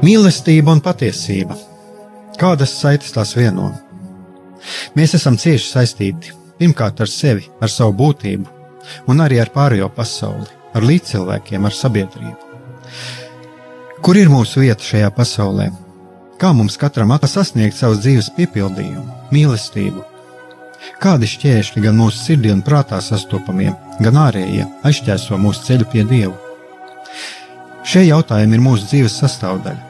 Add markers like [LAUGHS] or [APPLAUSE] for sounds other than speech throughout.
Mīlestība un patiesība. Kādas saites tās vieno? Mēs esam cieši saistīti pirmkārt ar sevi, ar savu būtību, un arī ar pārējo pasauli, ar līdzcilvēkiem, ar sabiedrību. Kur ir mūsu vieta šajā pasaulē? Kā mums katram sasniegt savas dzīves piepildījumu, mīlestību? Kādi šķēršļi gan mūsu sirdī un prātā sastopamie, gan ārējie aizķēso mūsu ceļu pie Dieva? Šie jautājumi ir mūsu dzīves sastāvdaļa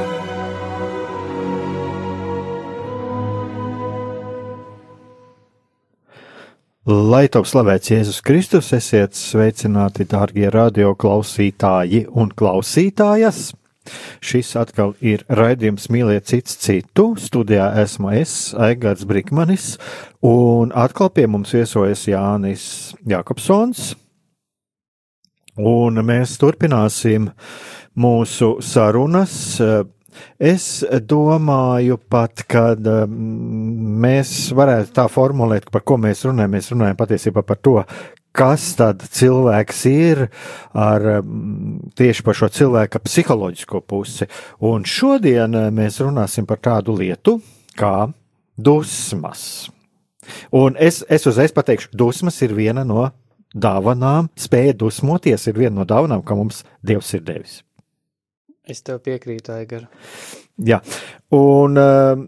Lai top slavēts Jēzus Kristus, esiet sveicināti, dārgie radio klausītāji un klausītājas. Šis atkal ir raidījums Mīliet cits citu. Studijā esmu es, Aigards Brikmanis, un atkal pie mums viesojas Jānis Jakobsons. Un mēs turpināsim mūsu sarunas Es domāju pat, ka mēs varētu tā formulēt, par ko mēs runājam. Mēs runājam patiesībā par to, kas tad cilvēks ir ar tieši par šo cilvēka psiholoģisko pusi. Un šodien eh, mēs runāsim par tādu lietu kā dusmas. Un es, es uzreiz pateikšu, dusmas ir viena no dāvanām, spēja dusmoties ir viena no dāvanām, ka mums Dievs ir devis. Es tev piekrītu, Aigar. Jā, un uh,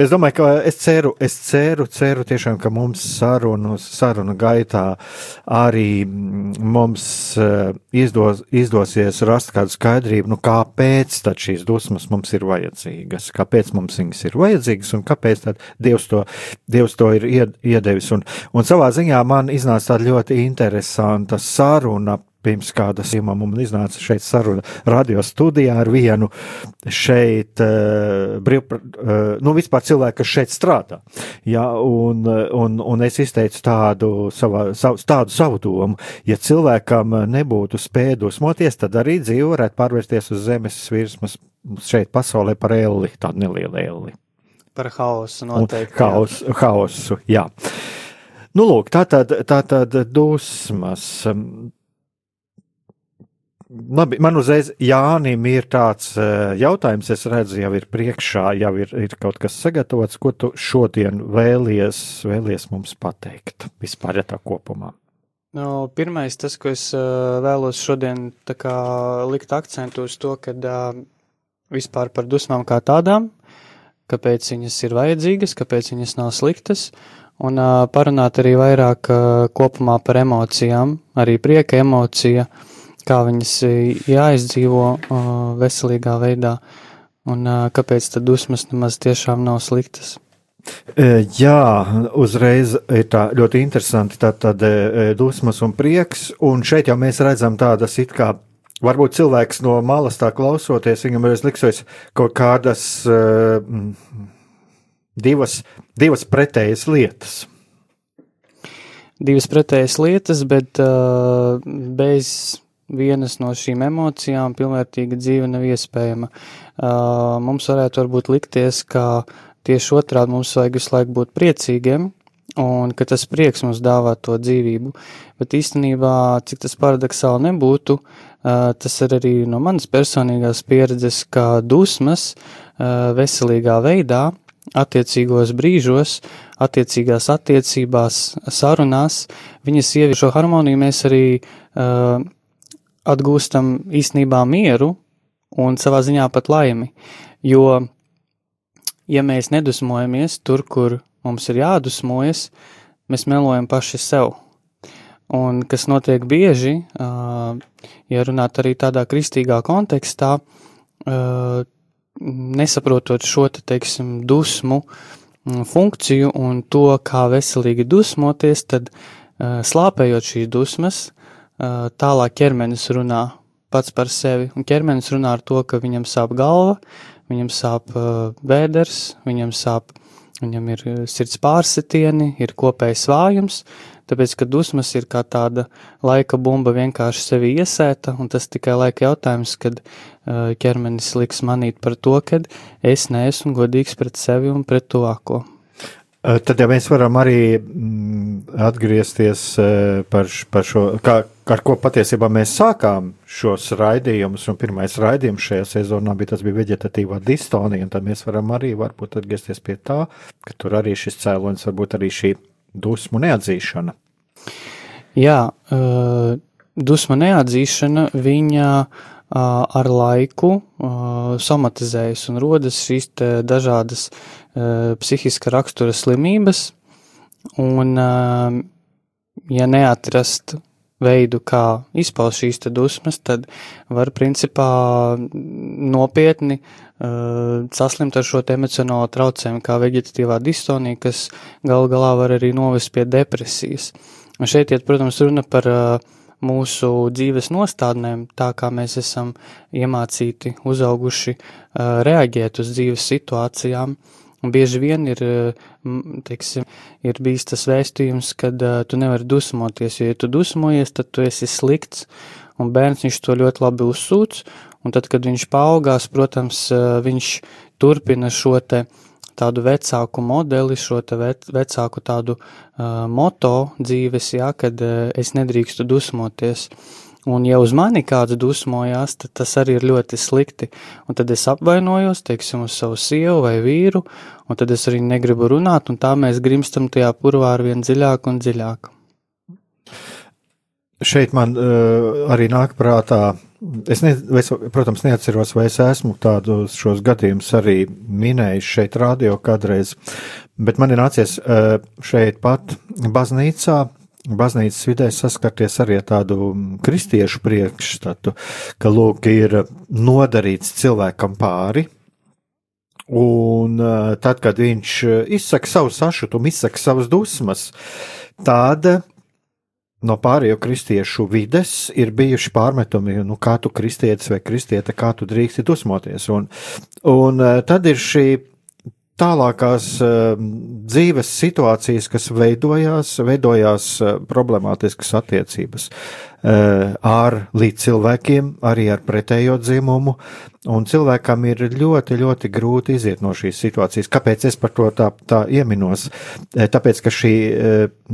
es domāju, ka es ceru, es ceru, ceru tiešām, ka mums sarunu, sarunu gaitā arī mm, mums uh, izdos, izdosies rast kādu skaidrību, nu kāpēc tad šīs dusmas mums ir vajadzīgas, kāpēc mums viņas ir vajadzīgas un kāpēc tad Dievs to, Dievs to ir iedevis. Un, un savā ziņā man iznāca tāda ļoti interesanta saruna pirms kāda simta mums iznāca šeit saruna radio studijā ar vienu šeit, uh, brīv, uh, nu vispār cilvēku, kas šeit strādā. Ja, un, un, un es izteicu tādu, savā, savu, tādu savu domu, ja cilvēkam nebūtu spēja dusmoties, tad arī dzīve varētu pārvērsties uz zemes virsmas šeit pasaulē par elli, tādu nelielu elli. Par haosu noteikti. Haos, jā. Haosu, jā. Nu, lūk, tā tad, tā tad dusmas. Labi, man uzreiz Jānim ir tāds uh, jautājums, es redzu, jau ir priekšā, jau ir, ir kaut kas sagatavots, ko tu šodien vēlies, vēlies mums pateikt vispār, ja tā kopumā. Nu, pirmais, tas, ko es uh, vēlos šodien kā, likt akcentu uz to, ka uh, vispār par dusmām kā tādām, kāpēc viņas ir vajadzīgas, kāpēc viņas nav sliktas, un parunāt arī vairāk kopumā par emocijām, arī prieka emocija. Uh, kā viņas e, jāizdzīvo veselīgā veidā, un kāpēc tad dusmas nemaz tiešām nav sliktas. E, jā, uzreiz ir tā ļoti interesanti. Tātad e, dusmas un prieks, un šeit jau mēs redzam tādas it kā, varbūt cilvēks no malas tā klausoties, viņam reiz liksies kaut kādas uh, divas, divas pretējas lietas. Divas pretējas lietas, bet uh, bez vienas no šīm emocijām pilnvērtīga dzīve nav iespējama. Uh, mums varētu varbūt likties, ka tieši otrādi mums vajag visu laiku būt priecīgiem, un ka tas prieks mums dāvā to dzīvību. Bet īstenībā, cik tas paradoxāli nebūtu, uh, tas ir arī no manas personīgās pieredzes, ka dusmas uh, veselīgā veidā, attiecīgos brīžos, attiecīgās attiecībās, sarunās, viņas ievieš šo harmoniju, mēs arī uh, atgūstam īstenībā mieru un savā ziņā pat laimi. Jo, ja mēs nedusmojamies tur, kur mums ir jādusmojas, mēs melojam paši sev. Un kas notiek bieži, ja runāt arī tādā kristīgā kontekstā, nesaprotot šo, te, teiksim, dusmu funkciju un to, kā veselīgi dusmoties, tad slāpējot šīs dusmas, tālāk ķermenis runā pats par sevi, un ķermenis runā ar to, ka viņam sāp galva, viņam sāp vēders, viņam sāp, viņam ir sirds pārsitieni, ir kopējs vājums, tāpēc, ka dusmas ir kā tāda laika bumba vienkārši sevi iesēta, un tas tikai laika jautājums, kad ķermenis liks manīt par to, ka es neesmu godīgs pret sevi un pret tuvāko. Tad, ja mēs varam arī mm, atgriezties par, par šo, kā, ar ko patiesībā mēs sākām šos raidījumus, pirmais raidījums šajā sezonā bija tas bija veģetatīvā distonija, un tad mēs varam arī varbūt atgriezties pie tā, ka tur arī šis cēlonis varbūt arī šī dusmu neatzīšana. Jā, dusmu neatzīšana viņa ar laiku somatizējas un rodas šīs dažādas psihiska rakstura slimības, un ja neatrast veidu, kā izpaust šīs dusmas, tad var principā nopietni uh, saslimt ar šo emocionālo traucējumu, kā veģetatīvā distonija, kas gal galā var arī novest pie depresijas. Un šeit iet, protams, runa par uh, mūsu dzīves nostādnēm, tā kā mēs esam iemācīti, uzauguši reaģēt uz dzīves situācijām. Un bieži vien ir, teiksim, ir bijis tas vēstījums, ka uh, tu nevari dusmoties, jo, ja tu dusmojies, tad tu esi slikts, un bērns viņš to ļoti labi uzsūc, un tad, kad viņš paaugās, protams, uh, viņš turpina šo te uh, tādu vecāku modeli, šo te vec, vecāku tādu uh, moto dzīves, jā, kad uh, es nedrīkstu dusmoties. Un ja uz mani kāds dusmojās, tad tas arī ir ļoti slikti. Un tad es apvainojos, teiksim, uz savu sievu vai vīru, un tad es arī negribu runāt, un tā mēs grimstam tajā purvā ar vien dziļāk un dziļāk. Šeit man uh, arī nāk prātā Es, ne, es, protams, neatceros, vai es esmu tādus šos gadījumus arī minējis šeit, radio kādreiz, bet man ir nācies eh, šeit pat baznīcā. Baznīcas vidē saskarties arī ar tādu kristiešu priekšstatu, ka lūk, ir nodarīts cilvēkam pāri, un eh, tad, kad viņš izsaka savu sašutumu, izsaka savas dusmas, tāda no pārējo kristiešu vides ir bijuši pārmetumi, nu, kā tu kristietis vai kristiete, kā tu drīksti dusmoties. Un, un eh, tad ir šī tālākās uh, dzīves situācijas, kas veidojās, veidojās uh, problemātiskas attiecības uh, ar līdz cilvēkiem, arī ar pretējo dzimumu, un cilvēkam ir ļoti, ļoti grūti iziet no šīs situācijas. Kāpēc es par to tā, tā ieminos? Tāpēc, ka šī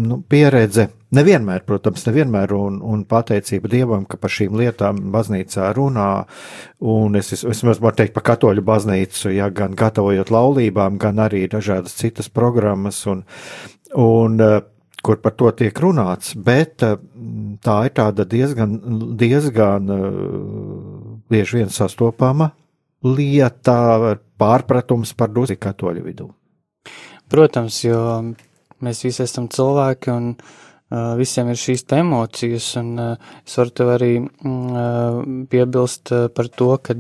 nu, pieredze Nevienmēr, protams, nevienmēr, un, un pateicība Dievam, ka par šīm lietām baznīcā runā, un es, es varu teikt par katoļu baznīcu, ja gan gatavojot laulībām, gan arī dažādas citas programmas, un, un eh, kur par to tiek runāts, bet eh, tā ir tāda diezgan, diezgan eh, bieži vien sastopama lieta, pārpratums par dozi katoļu vidū. Protams, jo mēs visi esam cilvēki, un visiem ir šīs emocijas, un es varu tev arī mm, piebilst par to, ka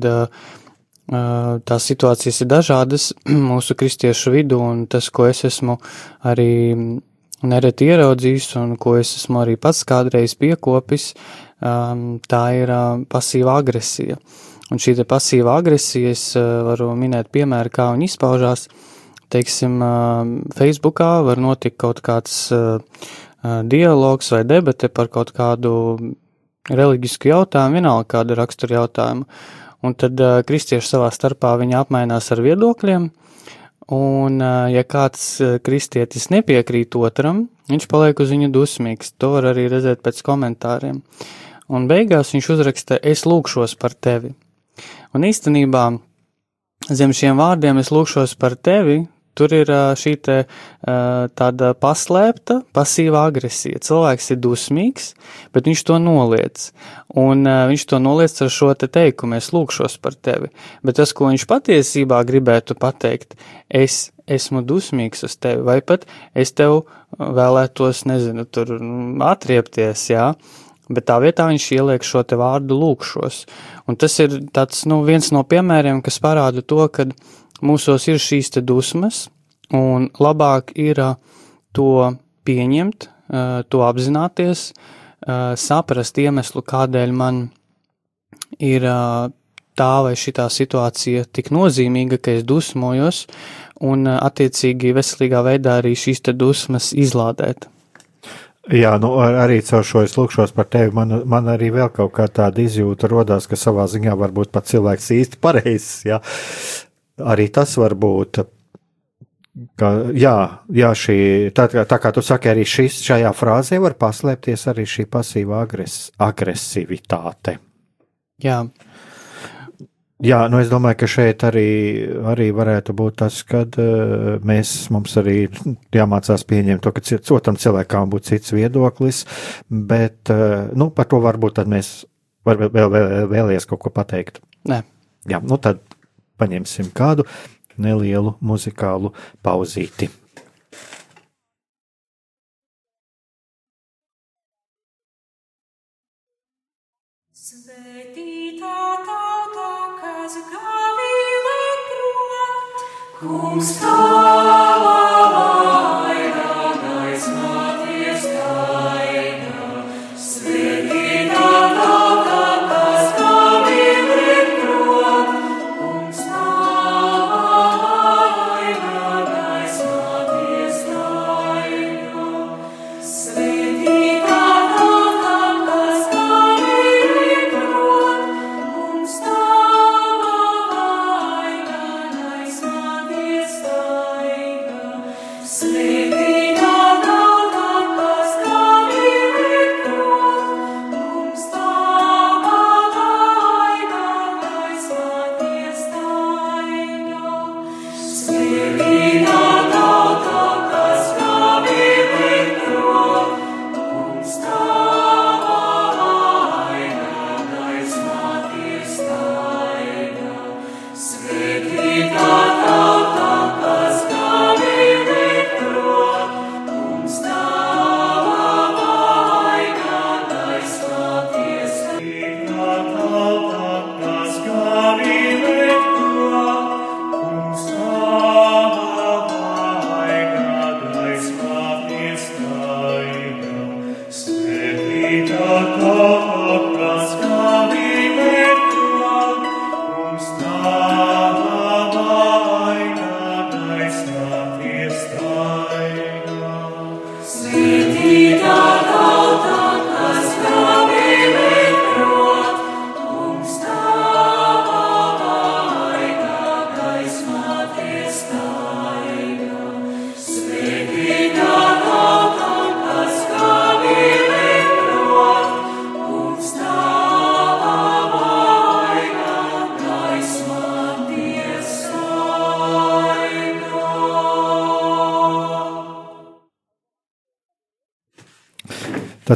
tās situācijas ir dažādas [CLEARS THROAT] mūsu kristiešu vidū, un tas, ko es esmu arī nereti ieraudzījis, un ko es esmu arī pats kādreiz piekopis, tā ir pasīva agresija. Un šī pasīva agresija, es varu minēt piemēru, kā viņa izpaužās. Teiksim, Facebookā var notikt kaut kāds uh, dialogs vai debate par kaut kādu reliģisku jautājumu, vienalga kādu raksturu jautājumu. Un tad uh, kristieši savā starpā viņi apmainās ar viedokļiem, un uh, ja kāds kristietis nepiekrīt otram, viņš paliek uz viņu dusmīgs. To var arī redzēt pēc komentāriem. Un beigās viņš uzraksta, es lūkšos par tevi. Un īstenībā zem šiem vārdiem es lūkšos par tevi, Tur ir šī te, tāda paslēpta, pasīva agresija. Cilvēks ir dusmīgs, bet viņš to noliec. Un viņš to noliec ar šo te teikumu, es lūkšos par tevi. Bet tas, ko viņš patiesībā gribētu pateikt, es esmu dusmīgs uz tevi, vai pat es tev vēlētos, nezinu, tur mm, atriepties, jā. Bet tā vietā viņš ieliek šo te vārdu lūkšos. Un tas ir tāds, nu, viens no piemēriem, kas parāda to, ka mūsos ir šīs te dusmas, un labāk ir to pieņemt, to apzināties, saprast iemeslu, kādēļ man ir tā vai šitā situācija tik nozīmīga, ka es dusmojos, un attiecīgi veselīgā veidā arī šīs te dusmas izlādēt. Jā, nu, arī caur šo es lūkšos par tevi. Man, man arī vēl kaut kā tāda izjūta radās, ka savā ziņā varbūt pat cilvēks īsti pareizs. Jā. Arī tas var būt. Ka, jā, jā šī, tā, tā kā tu saki, arī šis, šajā frāzē var paslēpties arī šī pasīva agres, agresivitāte. Jā, Jā, nu es domāju, ka šeit arī, arī varētu būt tas, ka uh, mēs mums arī jāmācās pieņemt to, ka otram cilvēkam būtu cits viedoklis, bet uh, nu, par to varbūt tad mēs var, vēl, vēl, vēlies kaut ko pateikt. Nē. Jā, nu tad paņemsim kādu nelielu muzikālu pauzīti. Kungs tavā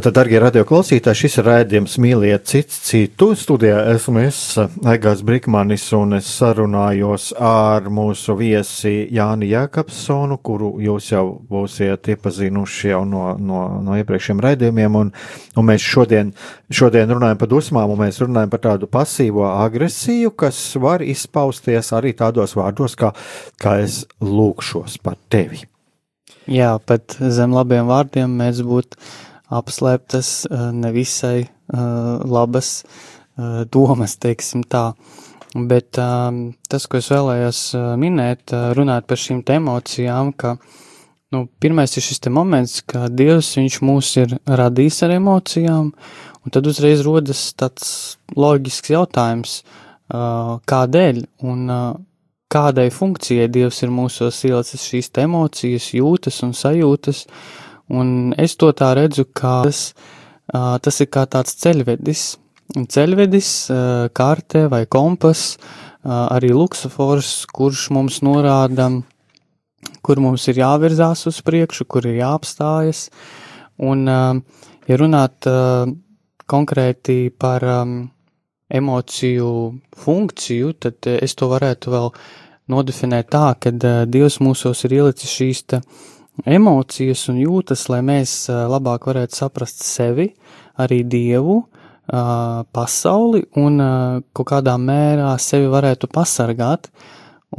Tātad, darbie radioklausītāji, šis ir raidījums Mīliet cits citu. Studijā esmu es, Egāns Brikmanis, un es sarunājos ar mūsu viesi Jāni Jākapsonu, kuru jūs jau būsiet iepazinuši jau no, no, no iepriekšējiem raidījumiem, un, un mēs šodien, šodien runājam par dusmām, un mēs runājam par tādu pasīvo agresiju, kas var izpausties arī tādos vārdos, kā, kā es lūkšos par tevi. Jā, pat zem labiem vārdiem mēs būtu apslēptas eh, nevisai eh, labas eh, domas, teiksim tā. Bet tas, ko es vēlējos minēt, runāt par šīm emocijām, ka nu, pirmais ir šis moments, ka Dievs mūs ir radījis ar emocijām, un tad uzreiz rodas tāds loģisks jautājums, kādēļ un kādai funkcijai Dievs ir mūsos ielicis šīs emocijas, jūtas un sajūtas, Un es to tā redzu, ka tas, tas ir kā tāds ceļvedis. Ceļvedis, kārtē vai kompas, arī luksofors, kurš mums norāda, kur mums ir jāvirzās uz priekšu, kur ir jāapstājas. Un, ja runāt konkrēti par emociju funkciju, tad es to varētu vēl nodefinēt tā, ka Dievs mūsos ir ielicis šīs te emocijas un jūtas, lai mēs labāk varētu saprast sevi, arī Dievu, pasauli un kaut kādā mērā sevi varētu pasargāt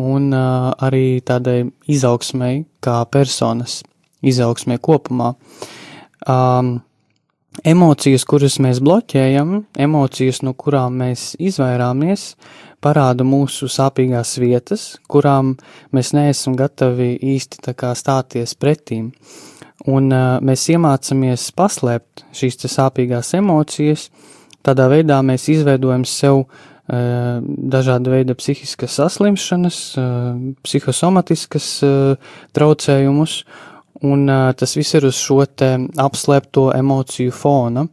un arī tādai izaugsmai kā personas izaugsmai kopumā. Um, emocijas, kuras mēs bloķējam, emocijas, no kurām mēs izvairāmies, parāda mūsu sāpīgās vietas, kurām mēs neesam gatavi īsti stāties pretīm. Un uh, mēs iemācāmies paslēpt šīs sāpīgās emocijas, tādā veidā mēs izveidojam sev uh, dažāda veida psihiskas saslimšanas, uh, psihosomatiskas uh, traucējumus, un uh, tas viss ir uz šo te apslēpto emociju fona.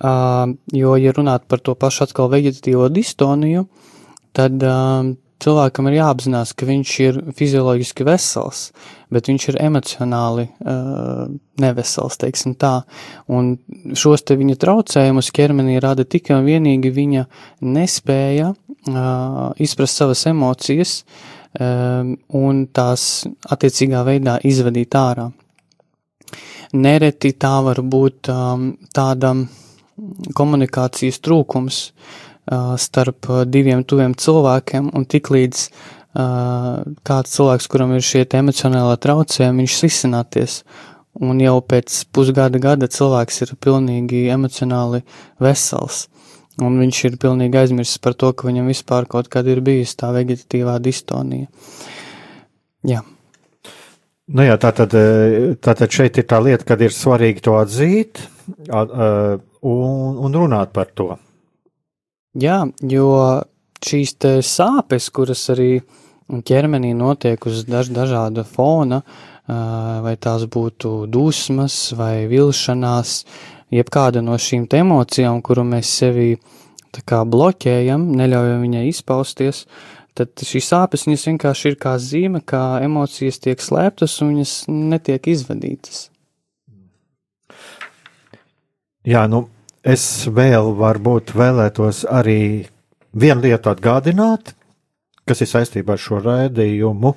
Uh, jo, ja runāt par to pašu atkal vegetatīvo distoniju, tad uh, cilvēkam ir jāapzinās, ka viņš ir fizioloģiski vesels, bet viņš ir emocionāli uh, nevesels, teiksim tā. Un šos te viņa traucējumus ķermenī rada tikai un vienīgi viņa nespēja uh, izprast savas emocijas um, un tās attiecīgā veidā izvadīt ārā. Nereti tā var būt um, tāda komunikācijas trūkums, uh, starp diviem tuviem cilvēkiem, un tiklīdz uh, kāds cilvēks, kuram ir šie emocionālā traucējumi, viņš sisināties, un jau pēc pusgada gada cilvēks ir pilnīgi emocionāli vesels, un viņš ir pilnīgi aizmirsis par to, ka viņam vispār kaut kad ir bijusi tā vegetatīvā distonija. Jā. Nu jā, tā tad, tātad šeit ir tā lieta, kad ir svarīgi to atzīt un, un runāt par to. Jā, jo šīs sāpes, kuras arī ķermenī notiek uz daž, dažāda fona, vai tās būtu dusmas vai vilšanās, jebkāda no šīm emocijām, kuru mēs sevi tā kā bloķējam, neļaujam viņai izpausties, tad šīs sāpes vienkārši ir kā zīme, kā emocijas tiek slēptas un viņas netiek izvadītas. Jā, nu, Es vēl varbūt vēlētos arī vienu lietu atgādināt, kas ir saistībā ar šo raidījumu. E,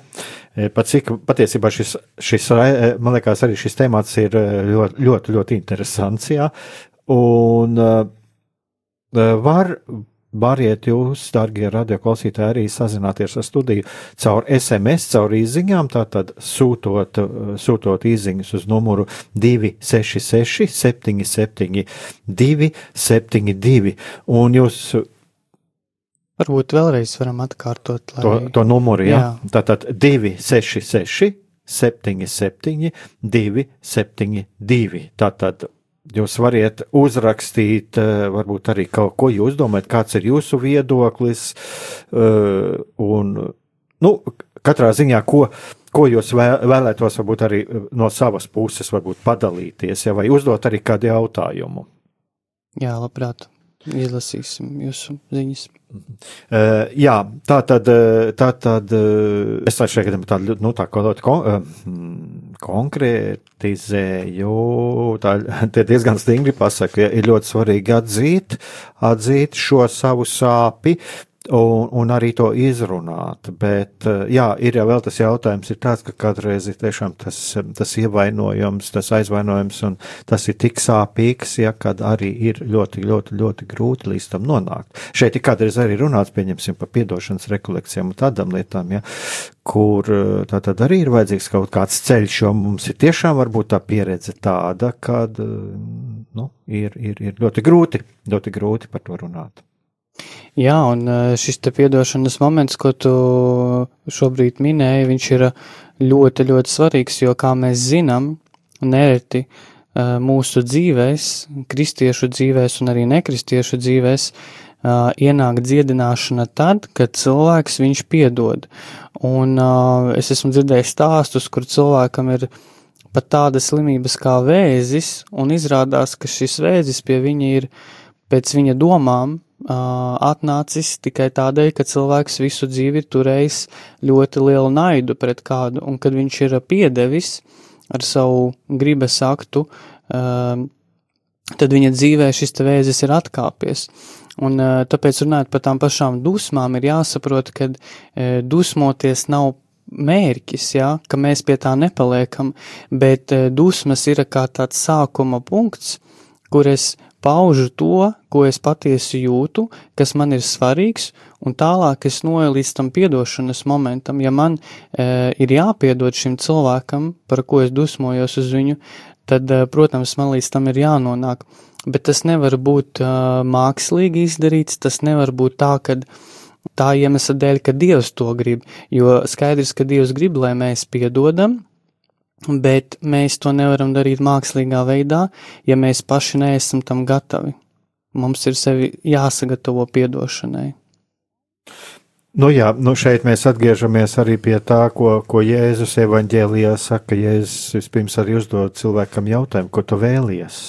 pat cik patiesībā šis, šis, e, man liekas, arī šis temats ir e, ļoti, ļoti, ļoti interesants, jā. Un var Variet jūs, darbie radioklausītāji, arī sazināties ar studiju caur SMS, caur īsiņām, tātad sūtot, sūtot īsiņas uz numuru 266, 77, 272. Un jūs Varbūt vēlreiz varam atkārtot lai... to, to numuru, jā. jā. Tātad 266, 77, 272. Tātad Jūs varat uzrakstīt, eh, varbūt arī kaut ko jūs domājat, kāds ir jūsu viedoklis, eh, un, nu, katrā ziņā, ko, ko jūs vēlētos, varbūt arī no savas puses, varbūt padalīties, ja, vai uzdot arī kādu jautājumu. Jā, labprāt. Izlasīsim jūsu ziņas. Uh, jā, tā tad, tā tad es šeit tādu, nu, tā kā ļoti kon, uh, konkrētizēju, tā [LAUGHS] tie diezgan stingri pasaka, ja ir ļoti svarīgi atzīt, atzīt šo savu sāpi, un, un arī to izrunāt. Bet, eh, jā, ir jau tas jautājums, tāds, ka kādreiz ir tiešām tas, tas ievainojums, tas aizvainojums, un tas ir tik sāpīgs, ja kad arī ir ļoti, ļoti, ļoti grūti līdz tam nonākt. Šeit ir kādreiz arī runāts, pieņemsim, par piedošanas rekolekcijām un tādām lietām, ja, kur eh, tā tad arī ir vajadzīgs kaut kāds ceļš, jo mums ir tiešām varbūt tā pieredze tāda, kad, eh, nu, ir, ir, ir ļoti grūti, ļoti grūti par to runāt. Jā, un eh, šis te piedošanas moments, ko tu šobrīd minēji, viņš ir ļoti, ļoti svarīgs, jo, kā mēs zinām, nereti eh, mūsu dzīvēs, kristiešu dzīvēs un arī nekristiešu dzīvēs, ienāk dziedināšana tad, kad cilvēks viņš piedod. Un es esmu dzirdējis stāstus, kur cilvēkam ir pat tādas slimības kā vēzis, un izrādās, ka šis vēzis pie viņa ir pēc viņa domām atnācis tikai tādēļ, ka cilvēks visu dzīvi ir turējis ļoti lielu naidu pret kādu, un kad viņš ir piedevis ar savu gribas aktu, tad viņa dzīvē šis te vēzis ir atkāpies. Un tāpēc runājot par tām pašām dusmām, ir jāsaprot, ka dusmoties nav mērķis, ja, ka mēs pie tā nepaliekam, bet dusmas ir kā tāds sākuma punkts, kur es paužu to, ko es patiesi jūtu, kas man ir svarīgs, un tālāk es noju līdz tam piedošanas momentam. Ja man e, ir jāpiedod šim cilvēkam, par ko es dusmojos uz viņu, tad, e, protams, man līdz tam ir jānonāk. Bet tas nevar būt e, mākslīgi izdarīts, tas nevar būt tā, ka tā iemesla dēļ, ka Dievs to grib, jo skaidrs, ka Dievs grib, lai mēs piedodam, bet mēs to nevaram darīt mākslīgā veidā, ja mēs paši neesam tam gatavi. Mums ir sevi jāsagatavo piedošanai. Nu jā, nu šeit mēs atgriežamies arī pie tā, ko, ko Jēzus evaņģēlijā saka. Jēzus vispirms arī uzdod cilvēkam jautājumu, ko tu vēlies.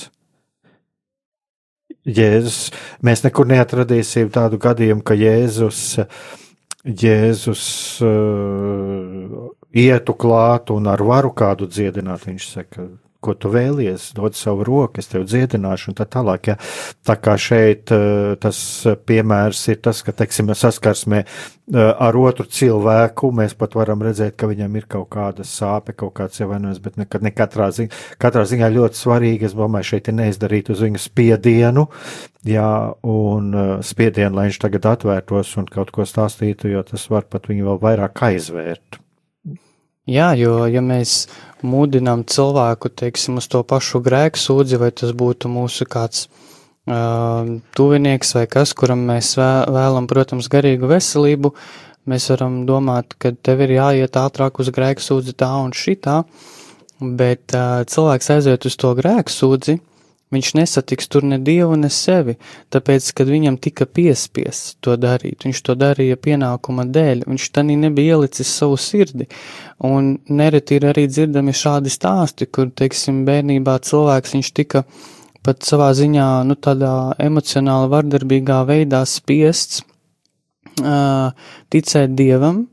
Jēzus, mēs nekur neatradīsim tādu gadījumu, ka Jēzus, Jēzus uh, ietu klāt un ar varu kādu dziedināt. Viņš saka, ko tu vēlies, dod savu roku, es tev dziedināšu, un tā tālāk. Ja. Tā kā šeit eh, tas piemērs ir tas, ka, teiksim, saskarsmē eh, ar otru cilvēku mēs pat varam redzēt, ka viņam ir kaut kāda sāpe, kaut kāds ievainojums, bet ne, ne katrā, ziņā, katrā ziņā ļoti svarīgi, es domāju, šeit ir neizdarīt uz viņu spiedienu, jā, un eh, spiedienu, lai viņš tagad atvērtos un kaut ko stāstītu, jo tas var pat viņu vēl vairāk aizvērt. Jā, jo ja mēs mudinām cilvēku, teiksim, uz to pašu grēku sūdzi, vai tas būtu mūsu kāds uh, tuvinieks vai kas, kuram mēs vēlam, protams, garīgu veselību, mēs varam domāt, ka tev ir jāiet ātrāk uz grēku sūdzi tā un šitā, bet uh, cilvēks aiziet uz to grēku sūdzi, Viņš nesatiks tur ne dievu, ne sevi, tāpēc, kad viņam tika piespiests to darīt, viņš to darīja pienākuma dēļ, viņš tanī nebija ielicis savu sirdi, un nereti ir arī dzirdami šādi stāsti, kur, teiksim, bērnībā cilvēks viņš tika pat savā ziņā, nu, tādā emocionāli vardarbīgā veidā spiests uh, ticēt dievam,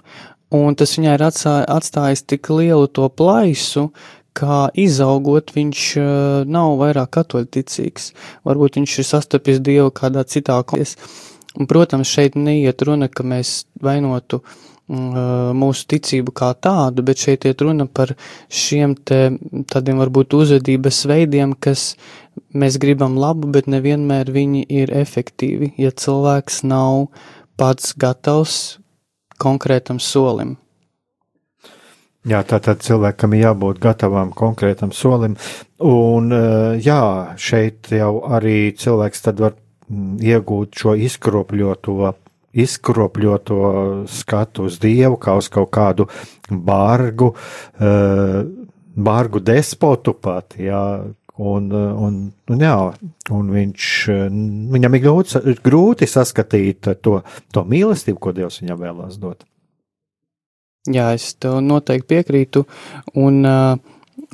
un tas viņai ir atstājis tik lielu to plaisu, kā izaugot, viņš uh, nav vairāk katoļticīgs. Varbūt viņš ir sastapis Dievu kādā citā klēs. Un, protams, šeit neiet runa, ka mēs vainotu uh, mūsu ticību kā tādu, bet šeit iet runa par šiem te tādiem varbūt uzvedības veidiem, kas mēs gribam labu, bet nevienmēr viņi ir efektīvi, ja cilvēks nav pats gatavs konkrētam solim. Jā, tātad cilvēkam ir jābūt gatavam konkrētam solim. Un, eh, jā, šeit jau arī cilvēks tad var mm, iegūt šo izkropļoto, izkropļoto skatu uz Dievu, kā uz kaut kādu bargu, eh, bargu despotu pat, jā, Un, un, un, jā, un viņš, viņam ir grūti, grūti saskatīt to, to mīlestību, ko Dievs viņam vēlās dot. Jā, es tev noteikti piekrītu, un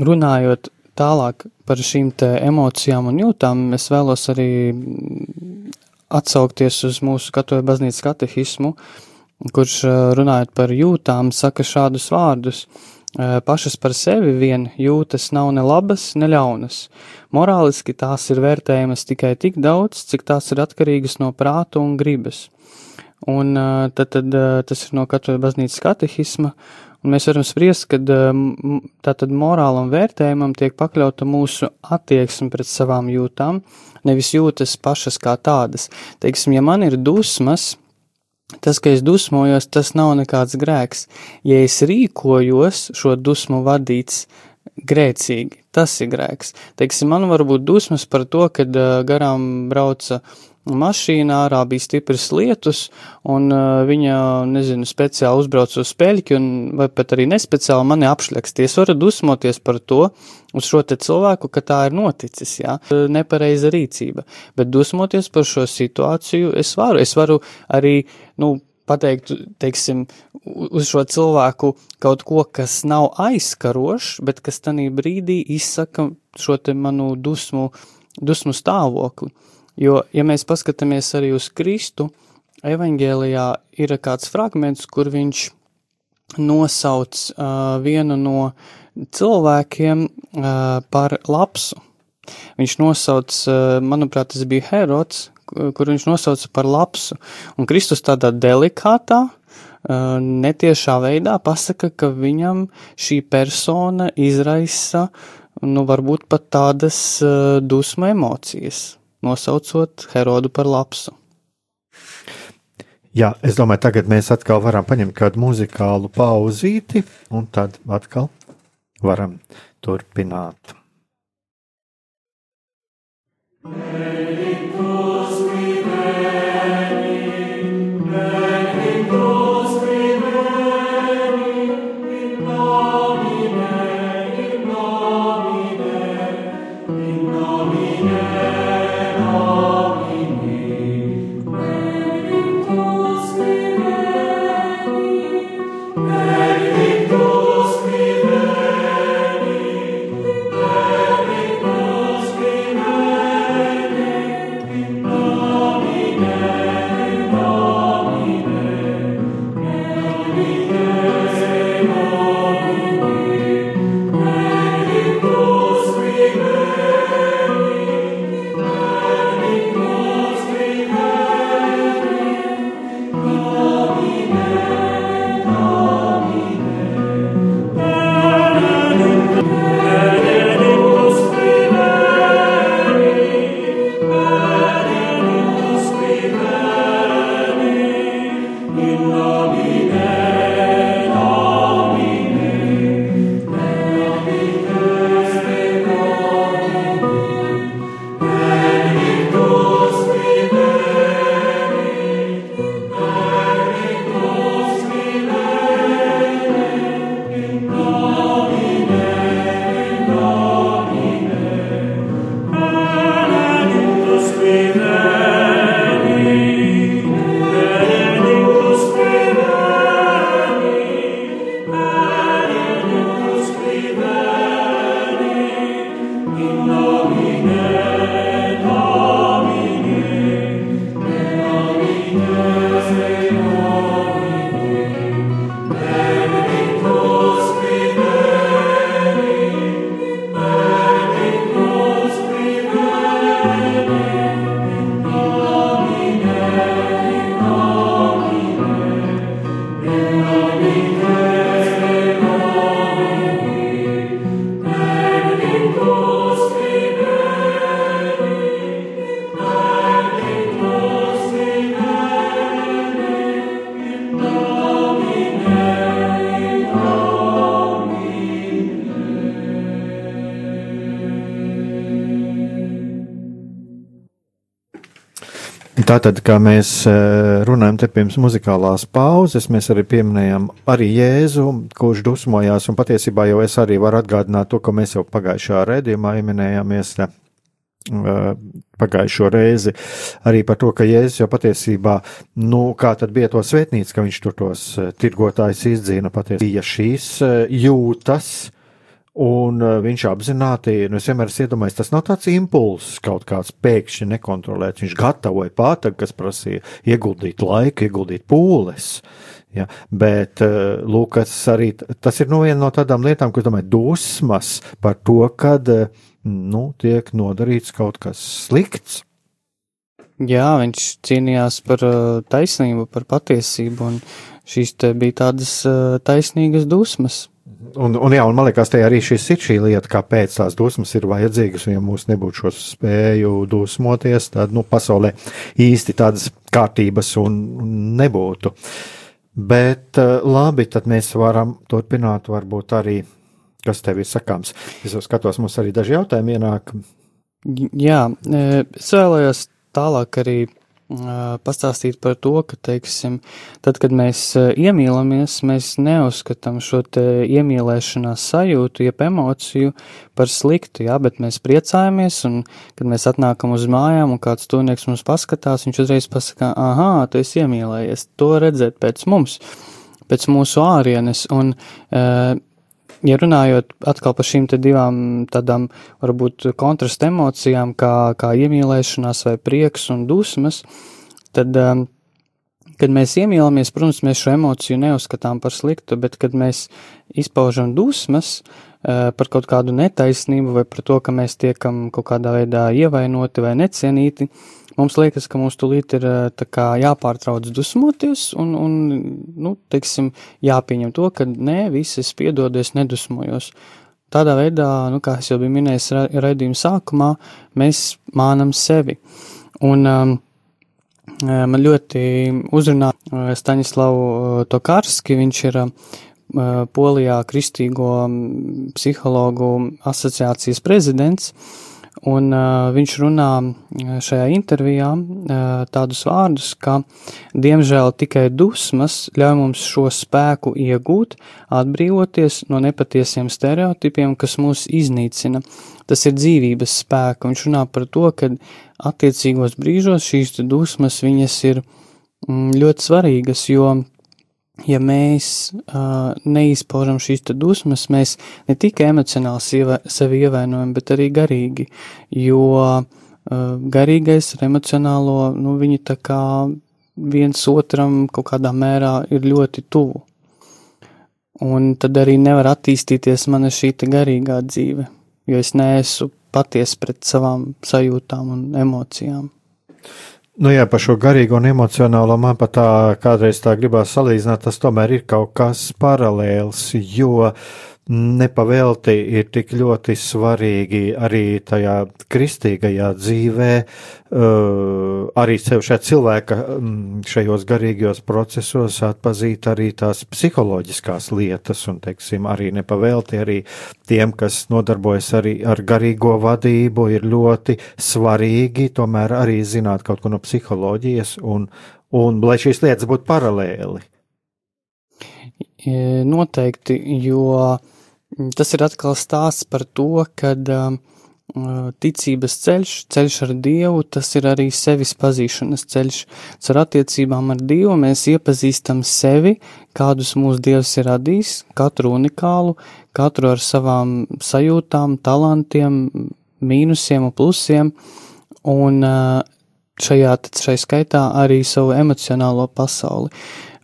runājot tālāk par šīm emocijām un jūtām, es vēlos arī atsaukties uz mūsu katoļu baznīcas katehismu, kurš runājot par jūtām, saka šādus vārdus. Pašas par sevi vien jūtas nav ne labas, ne ļaunas. Morāliski tās ir vērtējamas tikai tik daudz, cik tās ir atkarīgas no prāta un gribas. Un tad, tad tas ir no katra baznīcas katehisma, un mēs varam spriest, ka tātad morālam vērtējumam tiek pakļauta mūsu attieksme pret savām jūtām, nevis jūtas pašas kā tādas. Teiksim, ja man ir dusmas, tas, ka es dusmojos, tas nav nekāds grēks. Ja es rīkojos šo dusmu vadīts, grēcīgi, tas ir grēks. Teiksim, man var būt dusmas par to, kad uh, garām brauca mašīnā, ārā bija stiprs lietus, un uh, viņa, nezinu, speciāli uzbrauc uz speļķi, un vai pat arī nespeciāli mani apšļaksties. Varu dusmoties par to, uz šo te cilvēku, ka tā ir noticis, jā, nepareiza rīcība. Bet dusmoties par šo situāciju es varu. Es varu arī, nu, pateikt, teiksim, uz šo cilvēku kaut ko, kas nav aizskarošs, bet kas tanī brīdī izsaka šo te manu dusmu, dusmu stāvokli. Jo, ja mēs paskatāmies arī uz Kristu, evaņģēlijā ir kāds fragments, kur viņš nosauc uh, vienu no cilvēkiem uh, par lapsu. Viņš nosauc, uh, manuprāt, tas bija Herods, kur viņš nosauca par lapsu. Un Kristus tādā delikātā, uh, netiešā veidā pasaka, ka viņam šī persona izraisa, nu, varbūt pat tādas uh, dusmu emocijas nosaucot Herodu par lapsu. Jā, es domāju, tagad mēs atkal varam paņemt kādu muzikālu pauzīti, un tad atkal varam turpināt. Meditus Tātad, kā mēs eh, runājam te pirms muzikālās pauzes, mēs arī pieminējam arī Jēzu, kurš dusmojās, un patiesībā jau es arī varu atgādināt to, ko mēs jau pagājušā redzījumā ieminējāmies te, eh, pagājušo reizi, arī par to, ka Jēzus jau patiesībā, nu, kā tad bija to svētnīca, ka viņš tur tos eh, tirgotājus izdzīna, patiesībā bija šīs jūtas, Un uh, viņš apzināti, nu, es vienmēr esmu iedomājies, tas nav tāds impulss kaut kāds pēkšņi nekontrolēts. Viņš gatavoja pātagu, kas prasīja ieguldīt laiku, ieguldīt pūles. Ja, bet, uh, lūk, tas arī tas ir no viena no tādām lietām, ko domāju, dusmas par to, kad uh, nu, tiek nodarīts kaut kas slikts. Jā, viņš cīnījās par taisnību, par patiesību, un šīs bija tādas taisnīgas dusmas. Un, un, jā, un man liekas, tā arī šis ir šī lieta, kāpēc tās dusmas ir vajadzīgas. Ja mums nebūtu šo spēju dusmoties, tad nu, pasaulē īsti tādas kārtības un, nebūtu. Bet eh, labi, tad mēs varam turpināt, varbūt arī, kas tev ir sakāms. Es jau skatos, mums arī daži jautājumi ienāk. Jā, eh, es vēlējos tālāk arī pastāstīt par to, ka, teiksim, tad, kad mēs iemīlamies, mēs neuzskatām šo te iemīlēšanās sajūtu, jeb emociju par sliktu, jā, bet mēs priecājamies, un, kad mēs atnākam uz mājām, un kāds tūnieks mums paskatās, viņš uzreiz pasakā, aha, tu esi iemīlējies, to redzēt pēc mums, pēc mūsu ārienes, un, ja runājot atkal par šīm divām tādām, varbūt kontrastu emocijām, kā, kā iemīlēšanās vai prieks un dusmas, tad, um, kad mēs iemīlamies, protams, mēs šo emociju neuzskatām par sliktu, bet kad mēs izpaužam dusmas uh, par kaut kādu netaisnību vai par to, ka mēs tiekam kaut kādā veidā ievainoti vai necienīti, mums liekas, ka mums tulīt ir kā, jāpārtrauc dusmoties un, un nu, teiksim, jāpieņem to, ka nē, viss es piedodu, es nedusmojos. Tādā veidā, nu, kā es jau biju minējis raidījuma sākumā, mēs mānam sevi. Un um, man ļoti uzrunā Staņislavu Tokarski, viņš ir uh, Polijā Kristīgo psihologu asociācijas prezidents. Un viņš runā šajā intervijā tādus vārdus, ka, diemžēl, tikai dusmas ļauj mums šo spēku iegūt, atbrīvoties no nepatiesiem stereotipiem, kas mūs iznīcina. Tas ir dzīvības spēka. Viņš runā par to, ka attiecīgos brīžos šīs dusmas viņas ir ļoti svarīgas, jo ja mēs uh, neizpaužam šīs dusmas, mēs ne tikai emocionāli sieva, sevi ievainojam, bet arī garīgi, jo uh, garīgais ar emocionālo, nu, viņi tā kā viens otram kaut kādā mērā ir ļoti tuvu. Un tad arī nevar attīstīties mana šī garīgā dzīve, jo es neesmu paties pret savām sajūtām un emocijām. Nu jā, par šo garīgo un emocionālo man pat tā kādreiz tā gribās salīdzināt, tas tomēr ir kaut kas paralēls, jo nepavēlti ir tik ļoti svarīgi arī tajā kristīgajā dzīvē, uh, arī sev šajā cilvēka um, šajos garīgajos procesos atpazīt arī tās psiholoģiskās lietas, un, teiksim, arī nepavēlti arī tiem, kas nodarbojas arī ar garīgo vadību, ir ļoti svarīgi tomēr arī zināt kaut ko no psiholoģijas, un, un lai šīs lietas būtu paralēli. Noteikti, jo Tas ir atkal stāsts par to, ka um, uh, ticības ceļš, ceļš ar Dievu, tas ir arī sevis pazīšanas ceļš. Ar attiecībām ar Dievu mēs iepazīstam sevi, kādus mūsu Dievs ir radījis, katru unikālu, katru ar savām sajūtām, talantiem, mīnusiem un plusiem, un uh, šajā, šai skaitā arī savu emocionālo pasauli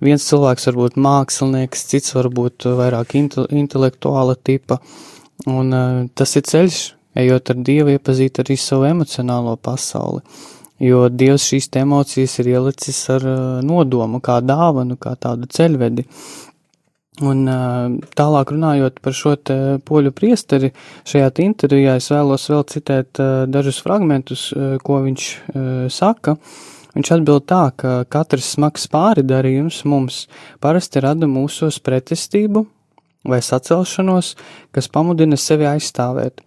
viens cilvēks var būt mākslinieks, cits var būt vairāk inte, intelektuāla tipa, un uh, tas ir ceļš, ejot ar Dievu, iepazīt arī savu emocionālo pasauli, jo Dievs šīs emocijas ir ielicis ar uh, nodomu, kā dāvanu, kā tādu ceļvedi. Un uh, tālāk runājot par šo te poļu priesteri, šajā intervijā es vēlos vēl citēt dažus fragmentus, ko viņš saka. Viņš atbild tā, ka katrs smags pāridarījums mums parasti rada mūsos pretestību vai sacelšanos, kas pamudina sevi aizstāvēt.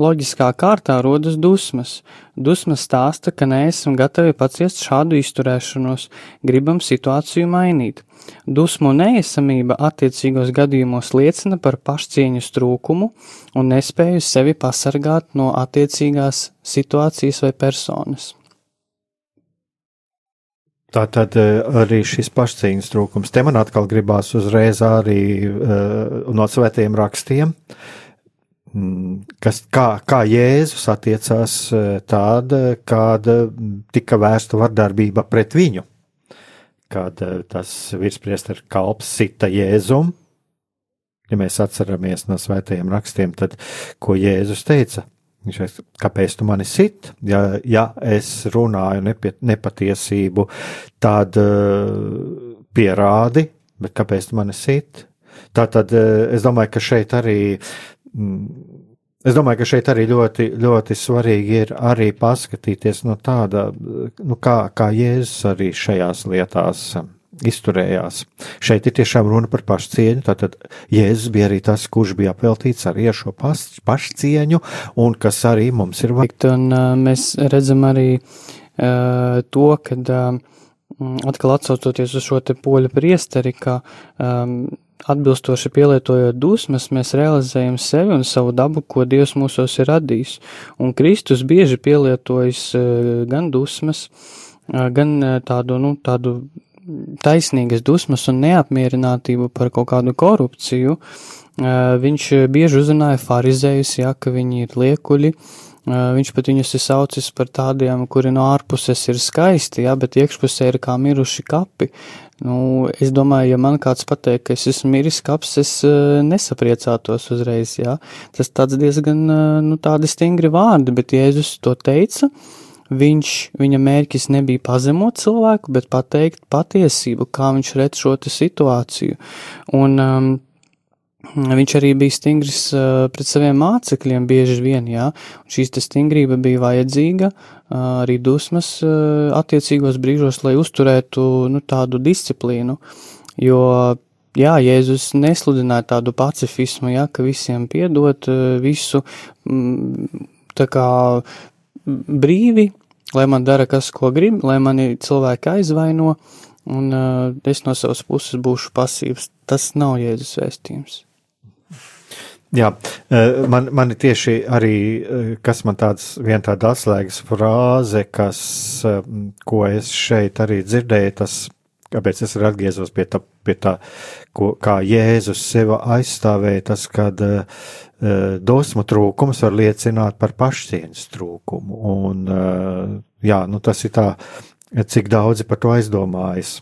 loģiskā kārtā rodas dusmas. Dusmas stāsta, ka neesam gatavi paciest šādu izturēšanos, gribam situāciju mainīt. Dusmu neesamība attiecīgos gadījumos liecina par pašcieņas trūkumu un nespēju sevi pasargāt no attiecīgās situācijas vai personas. Tā tad arī šis pašcīņas trūkums. Te man atkal gribās uzreiz arī uh, no svētiem rakstiem, mm, kas, kā, kā Jēzus attiecās tāda, kāda tika vērsta vardarbība pret viņu. Kad tas virspriestera kalps sita Jēzum, ja mēs atceramies no svētajiem rakstiem, tad ko Jēzus teica? Viņš teica, kāpēc tu mani sit? Ja, ja es runāju nepie, nepatiesību, tad uh, pierādi, bet kāpēc tu mani sit? Tā tad uh, es domāju, ka šeit arī. Mm, Es domāju, ka šeit arī ļoti, ļoti svarīgi ir arī paskatīties no tāda, nu kā, kā Jēzus arī šajās lietās izturējās. Šeit ir tiešām runa par pašcieņu. Tātad Jēzus bija arī tas, kurš bija apveltīts arī ar šo pas, pašcieņu, un kas arī mums ir vajadzīgs. Un uh, mēs redzam arī uh, to, ka uh, atkal atsaucoties uz šo te poļu priesteri, ka um, atbilstoši pielietojot dusmas, mēs realizējam sevi un savu dabu, ko Dievs mūsos ir radījis. Un Kristus bieži pielietojas uh, gan dusmas, uh, gan uh, tādu, nu, tādu taisnīgas dusmas un neapmierinātību par kaut kādu korupciju, viņš bieži uzrunāja farizējus, ja, ka viņi ir liekuļi, viņš pat viņus ir saucis par tādiem, kuri no ārpuses ir skaisti, ja, bet iekšpusē ir kā miruši kapi. Nu, es domāju, ja man kāds pateikt, ka es esmu miris kaps, es nesapriecātos uzreiz, jā. Tas tāds diezgan, nu, tādi stingri vārdi, bet Jēzus to teica, uh, viņš, viņa mērķis nebija pazemot cilvēku, bet pateikt patiesību, kā viņš redz šo situāciju. Un um, viņš arī bija stingrs uh, pret saviem mācekļiem bieži vien, jā, un šīs te stingrība bija vajadzīga, uh, arī dusmas uh, attiecīgos brīžos, lai uzturētu, nu, tādu disciplīnu, jo jā, Jēzus nesludināja tādu pacifismu, jā, ka visiem piedot uh, visu, mm, tā kā brīvi, lai man dara kas, ko grib, lai mani cilvēki aizvaino, un uh, es no savas puses būšu pasīvs. Tas nav Jēzus vēstījums. Jā, uh, man, man tieši arī, uh, kas man tāds, viena tāda atslēgas frāze, kas, ko es šeit arī dzirdēju, tas, kāpēc es arī atgriezos pie tā, pie tā ko, kā Jēzus sevi aizstāvēja, tas, kad uh, Eh, dosmu trūkums var liecināt par pašcieņas trūkumu. Un, eh, jā, nu tas ir tā, cik daudzi par to aizdomājas.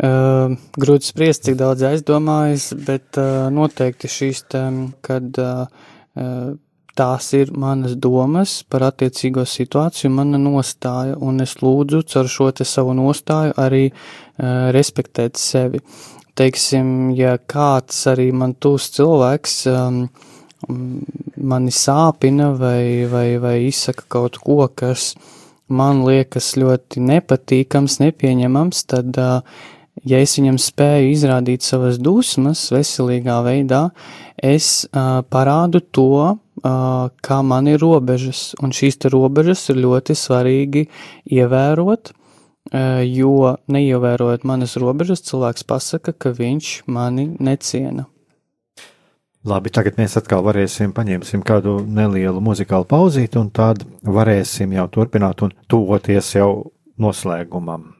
Uh, grūti spriest, cik daudz aizdomājas, bet uh, noteikti šīs tēm, kad uh, tās ir manas domas par attiecīgo situāciju, mana nostāja, un es lūdzu caur šo te savu nostāju arī uh, respektēt sevi teiksim, ja kāds arī man tūs cilvēks um, mani sāpina vai, vai, vai izsaka kaut ko, kas man liekas ļoti nepatīkams, nepieņemams, tad, uh, ja es viņam spēju izrādīt savas dusmas veselīgā veidā, es uh, parādu to, uh, kā man ir robežas, un šīs te robežas ir ļoti svarīgi ievērot, jo neievērojot manas robežas, cilvēks pasaka, ka viņš mani neciena. Labi, tagad mēs atkal varēsim paņemsim kādu nelielu muzikālu pauzīti, un tad varēsim jau turpināt un tuvoties jau noslēgumam.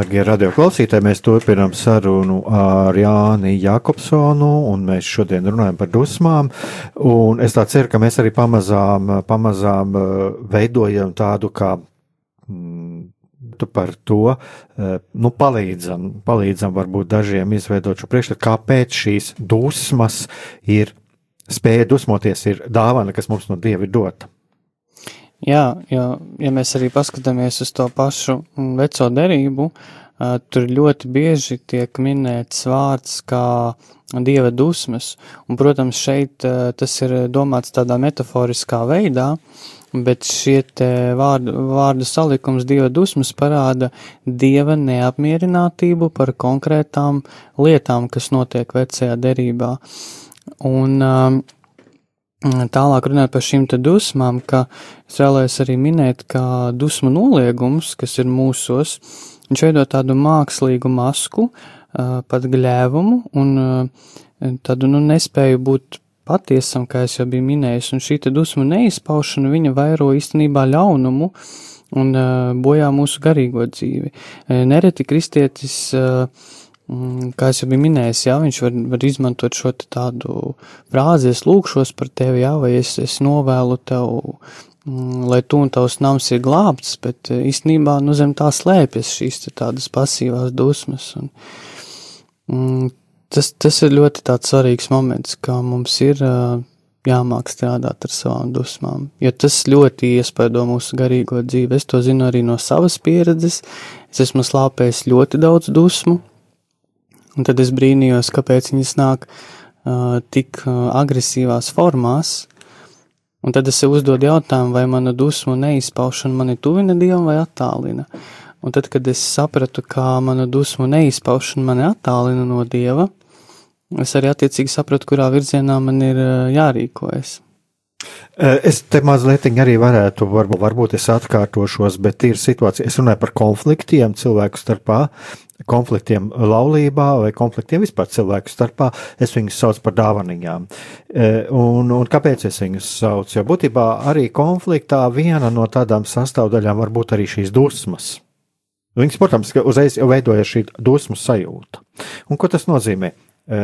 Dārgie radioklausītāji, mēs turpinām sarunu ar Jāni Jakobsonu, un mēs šodien runājam par dusmām. Es ceru, ka mēs arī pamazām, pamazām eh, veidojam tādu kā mm, par to, eh, nu, palīdzam, palīdzam varbūt dažiem izveidot šo priekšstatu, kāpēc šīs dusmas ir, spēja dusmoties ir dāvana, kas mums no Dieva ir dota. Jā, jo, ja mēs arī paskatāmies uz to pašu veco derību, tur ļoti bieži tiek minēts vārds kā dieva dusmas, un, protams, šeit tas ir domāts tādā metaforiskā veidā, bet šie vārdu, vārdu salikums dieva dusmas parāda dieva neapmierinātību par konkrētām lietām, kas notiek vecajā derībā. Un, uh, tālāk runāt par šīm dusmām, ka es vēlējos arī minēt, ka dusmu noliegums, kas ir mūsos, viņš veido tādu mākslīgu masku, pat gļēvumu un tādu nu, nespēju būt patiesam, kā es jau biju minējis, un šī dusmu neizpaušana viņa vairo īstenībā ļaunumu un bojā mūsu garīgo dzīvi. Nereti kristietis uh, Mm, kā jau biju minējis, jā, viņš var, var izmantot šo tādu frāzi, es lūkšos par tevi, jā, vai es, es novēlu tev, mm, lai tu un tavs nams ir glābts, bet eh, īstenībā, nu, zem tā slēpjas šīs tādas pasīvās dusmas. Un, mm, tas, tas ir ļoti svarīgs moments, kā mums ir jāmāk strādāt ar savām dusmām, jo tas ļoti iespaido mūsu garīgo dzīvi. Es to zinu arī no savas pieredzes. Es esmu slāpējis ļoti daudz dusmu, Un tad es brīnījos, kāpēc viņas nāk uh, tik uh, agresīvās formās. Un tad es sev uzdodu jautājumu, vai mana dusmu neizpaušana mani tuvina dievam vai attālina. Un tad, kad es sapratu, kā mana dusmu neizpaušana mani attālina no dieva, es arī attiecīgi sapratu, kurā virzienā man ir jārīkojas. Es te mazliet arī varētu, varbūt, varbūt es atkārtošos, bet ir situācija, es runāju par konfliktiem cilvēku starpā, konfliktiem laulībā vai konfliktiem vispār cilvēku starpā, es viņus saucu par dāvanām. E, un, un kāpēc es viņus saucu? Jo būtībā arī konfliktā viena no tādām sastāvdaļām var būt arī šīs dusmas. Viņas, protams, uzreiz jau veidojas šī dusmu sajūta. Un ko tas nozīmē? E,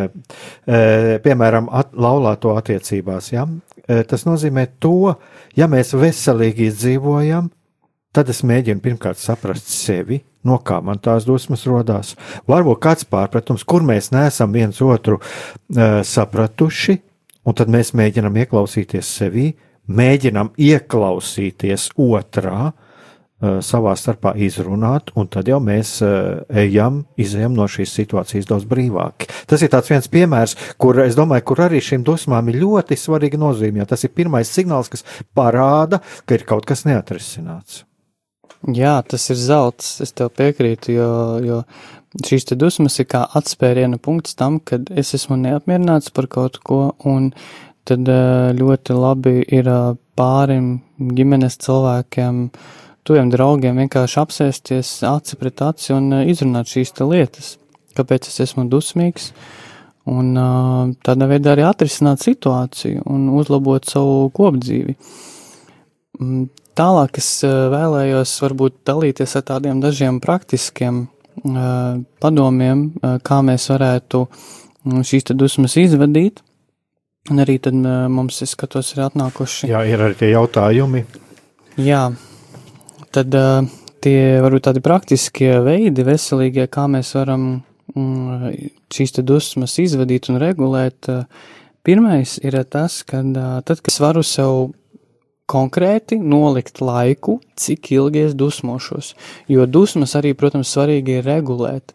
e, piemēram, at, laulāto attiecībās, ja? tas nozīmē to, ja mēs veselīgi izdzīvojam, tad es mēģinu pirmkārt saprast sevi, no kā man tās dusmas rodās. Varbūt kāds pārpratums, kur mēs neesam viens otru uh, sapratuši, un tad mēs mēģinām ieklausīties sevī, mēģinām ieklausīties otrā, uh, savā starpā izrunāt, un tad jau mēs uh, ejam, izejam no šīs situācijas daudz brīvāk. Tas ir viens piemērs, kur es domāju, kur arī šīm dusmām ir ļoti svarīga nozīme, jo tas ir pirmais signāls, kas parāda, ka ir kaut kas neatrisināts. Jā, tas ir zelts, es tev piekrītu, jo, jo šīs te dusmas ir kā atspēriena punkts tam, kad es esmu neapmierināts par kaut ko, un tad eh, ļoti labi ir eh, pārim ģimenes cilvēkiem, tuviem draugiem vienkārši apsēsties aci pret aci un eh, izrunāt šīs te lietas, kāpēc es esmu dusmīgs, un tādā veidā arī atrisināt situāciju un uzlabot savu kopdzīvi. Tālāk es eh, vēlējos varbūt dalīties ar tādiem dažiem praktiskiem uh, padomiem, uh, kā mēs varētu mm, šīs dusmas izvadīt. Un arī tad mums, es skatos, ir atnākuši. Jā, ir arī tie jautājumi. Jā, tad tie varbūt tādi praktiskie veidi, veselīgie, kā mēs varam mm, šīs dusmas izvadīt un regulēt. Pirmais ir tas, ka tad, kad es varu sev konkrēti nolikt laiku, cik ilgi es dusmošos. Jo dusmas arī, protams, svarīgi ir regulēt.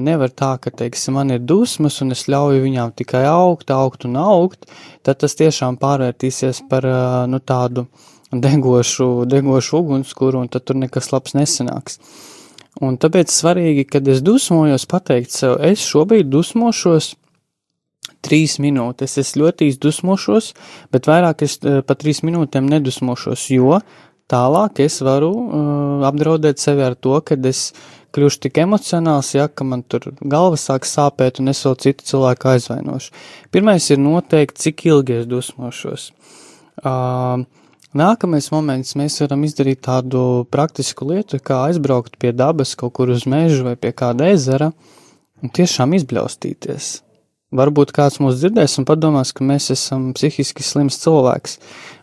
Nevar tā, ka, teiksim, man ir dusmas un es ļauju viņām tikai augt, augt un augt, tad tas tiešām pārvērtīsies par, nu, tādu degošu, degošu ugunskura un tad tur nekas labs nesanāks. Un tāpēc svarīgi, kad es dusmojos, pateikt sev, es šobrīd dusmošos trīs minūtes. Es ļoti izdusmošos, bet vairāk es uh, pa trīs minūtēm nedusmošos, jo tālāk es varu uh, apdraudēt sevi ar to, ka es kļūšu tik emocionāls, ja, ka man tur galva sāk sāpēt un es vēl citu cilvēku aizvainošu. Pirmais ir noteikti, cik ilgi es dusmošos. Uh, Nākamais moments mēs varam izdarīt tādu praktisku lietu, kā aizbraukt pie dabas kaut kur uz mežu vai pie kāda ezera un tiešām izbļaustīties. Varbūt kāds mūs dzirdēs un padomās, ka mēs esam psihiski slims cilvēks,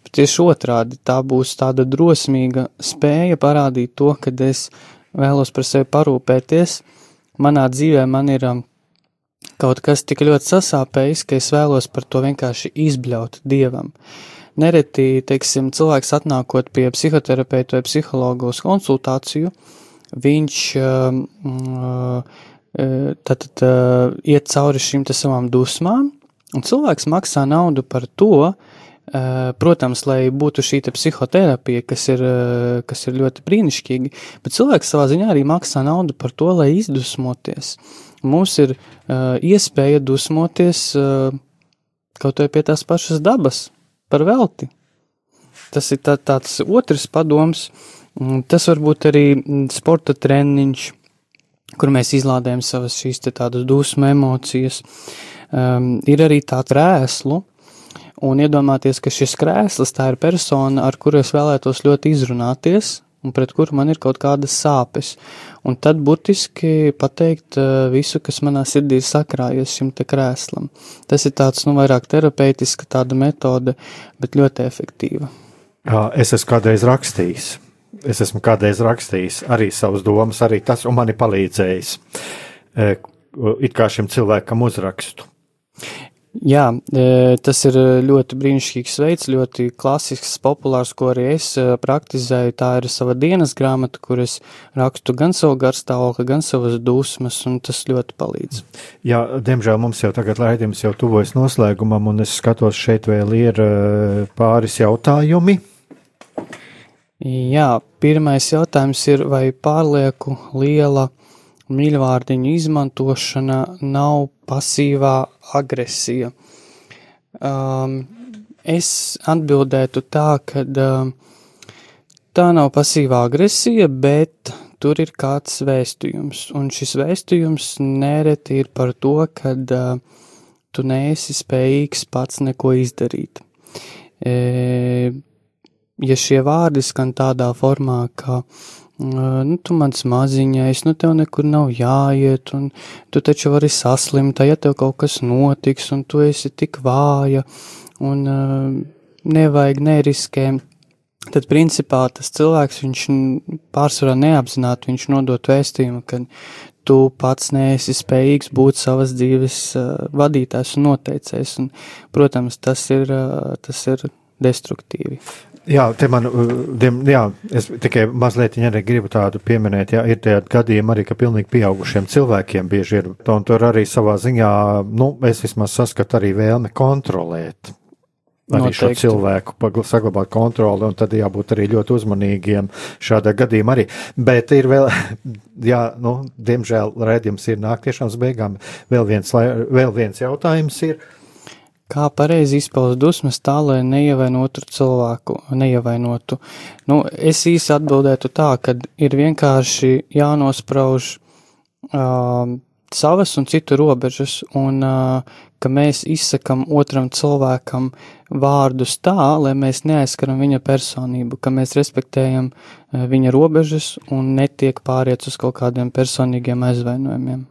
bet tieši otrādi tā būs tāda drosmīga spēja parādīt to, ka es vēlos par sevi parūpēties. Manā dzīvē man ir um, kaut kas tik ļoti sasāpējis, ka es vēlos par to vienkārši izbļaut dievam. Nereti, teiksim, cilvēks atnākot pie psihoterapeita vai psihologa uz konsultāciju, viņš uh, uh, tad, tad iet cauri šīm savām dusmām, un cilvēks maksā naudu par to, protams, lai būtu šī psihoterapija, kas ir, kas ir ļoti brīnišķīga, bet cilvēks savā ziņā arī maksā naudu par to, lai izdusmoties. Mums ir iespēja dusmoties kaut vai pie tās pašas dabas, par velti. Tas ir tā, tāds otrs padoms, tas var būt arī sporta treniņš, kur mēs izlādējam savas šīs tādas dusmu emocijas. Um, ir arī tā krēslu, un iedomāties, ka šis krēsls tā ir persona, ar kuru es vēlētos ļoti izrunāties, un pret kuru man ir kaut kādas sāpes. Un tad burtiski pateikt uh, visu, kas manā sirdī ir sakrājies šim te krēslam. Tas ir tāds, nu, vairāk terapeitiska tāda metode, bet ļoti efektīva. Es esmu kādreiz rakstījis es esmu kādreiz rakstījis arī savas domas, arī tas, man ir palīdzējis e, it kā šim cilvēkam uzrakstu. Jā, e, tas ir ļoti brīnišķīgs veids, ļoti klasisks, populārs, ko arī es e, praktizēju. Tā ir sava dienas grāmata, kur es rakstu gan savu garstāvokli, gan savas dusmas, un tas ļoti palīdz. Jā, diemžēl mums jau tagad raidījums jau tuvojas noslēgumam, un es skatos, šeit vēl ir pāris jautājumi. Jā, pirmais jautājums ir, vai pārlieku liela mīļvārdiņu izmantošana nav pasīvā agresija? Um, es atbildētu tā, ka um, tā nav pasīvā agresija, bet tur ir kāds vēstījums, un šis vēstījums nereti ir par to, ka uh, tu neesi spējīgs pats neko izdarīt. E, ja šie vārdi skan tādā formā, ka nu, tu mans maziņais, nu, tev nekur nav jāiet, un tu taču vari saslimt, ja tev kaut kas notiks, un tu esi tik vāja, un uh, nevajag neriskē. Tad, principā, tas cilvēks, viņš pārsvarā neapzināti, viņš nodot vēstījumu, ka tu pats neesi spējīgs būt savas dzīves uh, vadītājs un noteicējs, un, protams, tas ir, uh, tas ir destruktīvi. Jā, te man, uh, jā, es tikai mazliet arī gribu tādu pieminēt, jā, ir tie gadījumi arī, ka pilnīgi pieaugušiem cilvēkiem bieži ir, un tur arī savā ziņā, nu, es vismaz saskatu arī vēlme kontrolēt. Arī Noteikti. šo cilvēku saglabāt kontroli, un tad jābūt arī ļoti uzmanīgiem šādā gadījumā arī. Bet ir vēl, [LAUGHS] jā, nu, diemžēl redzījums ir nāk tiešām uz beigām. Vēl viens, vēl viens jautājums ir Kā pareizi izpaust dusmas tā, lai neievainotu cilvēku, neievainotu? Nu, es īsi atbildētu tā, ka ir vienkārši jānosprauž uh, savas un citu robežas, un uh, ka mēs izsakam otram cilvēkam vārdus tā, lai mēs neaizskaram viņa personību, ka mēs respektējam uh, viņa robežas un netiek pāriet uz kaut kādiem personīgiem aizvainojumiem.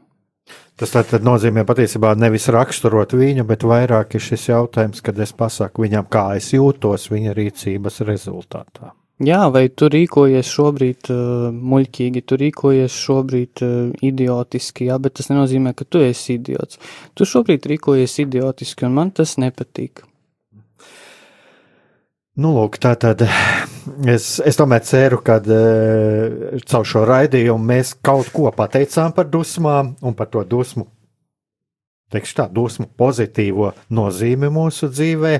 Tas tad nozīmē patiesībā nevis raksturot viņu, bet vairāk ir šis jautājums, kad es pasaku viņam, kā es jūtos viņa rīcības rezultātā. Jā, vai tu rīkojies šobrīd uh, muļķīgi, tu rīkojies šobrīd uh, idiotiski, jā, bet tas nenozīmē, ka tu esi idiots. Tu šobrīd rīkojies idiotiski, un man tas nepatīk. Nu, lūk, tā tad es, es tomēr ceru, ka uh, caur šo raidījumu mēs kaut ko pateicām par dusmām un par to dusmu, teikšu tā, dusmu pozitīvo nozīmi mūsu dzīvē.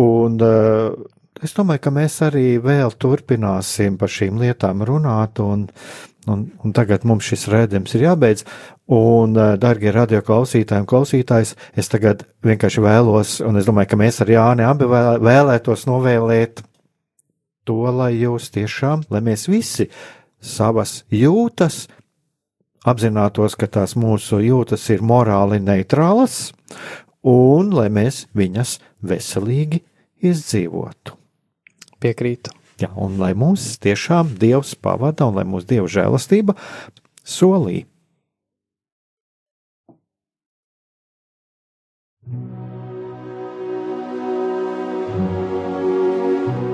Un uh, es domāju, ka mēs arī vēl turpināsim par šīm lietām runāt, un, un, un tagad mums šis rēdījums ir jābeidz. Un, eh, darbie radio klausītāji un klausītājs, es tagad vienkārši vēlos, un es domāju, ka mēs ar Jāni abi vēlētos novēlēt to, lai jūs tiešām, lai mēs visi savas jūtas apzinātos, ka tās mūsu jūtas ir morāli neitrālas, un lai mēs viņas veselīgi izdzīvotu. Piekrītu. Jā, un lai mūs tiešām Dievs pavada un lai mūsu Dieva žēlastība solī.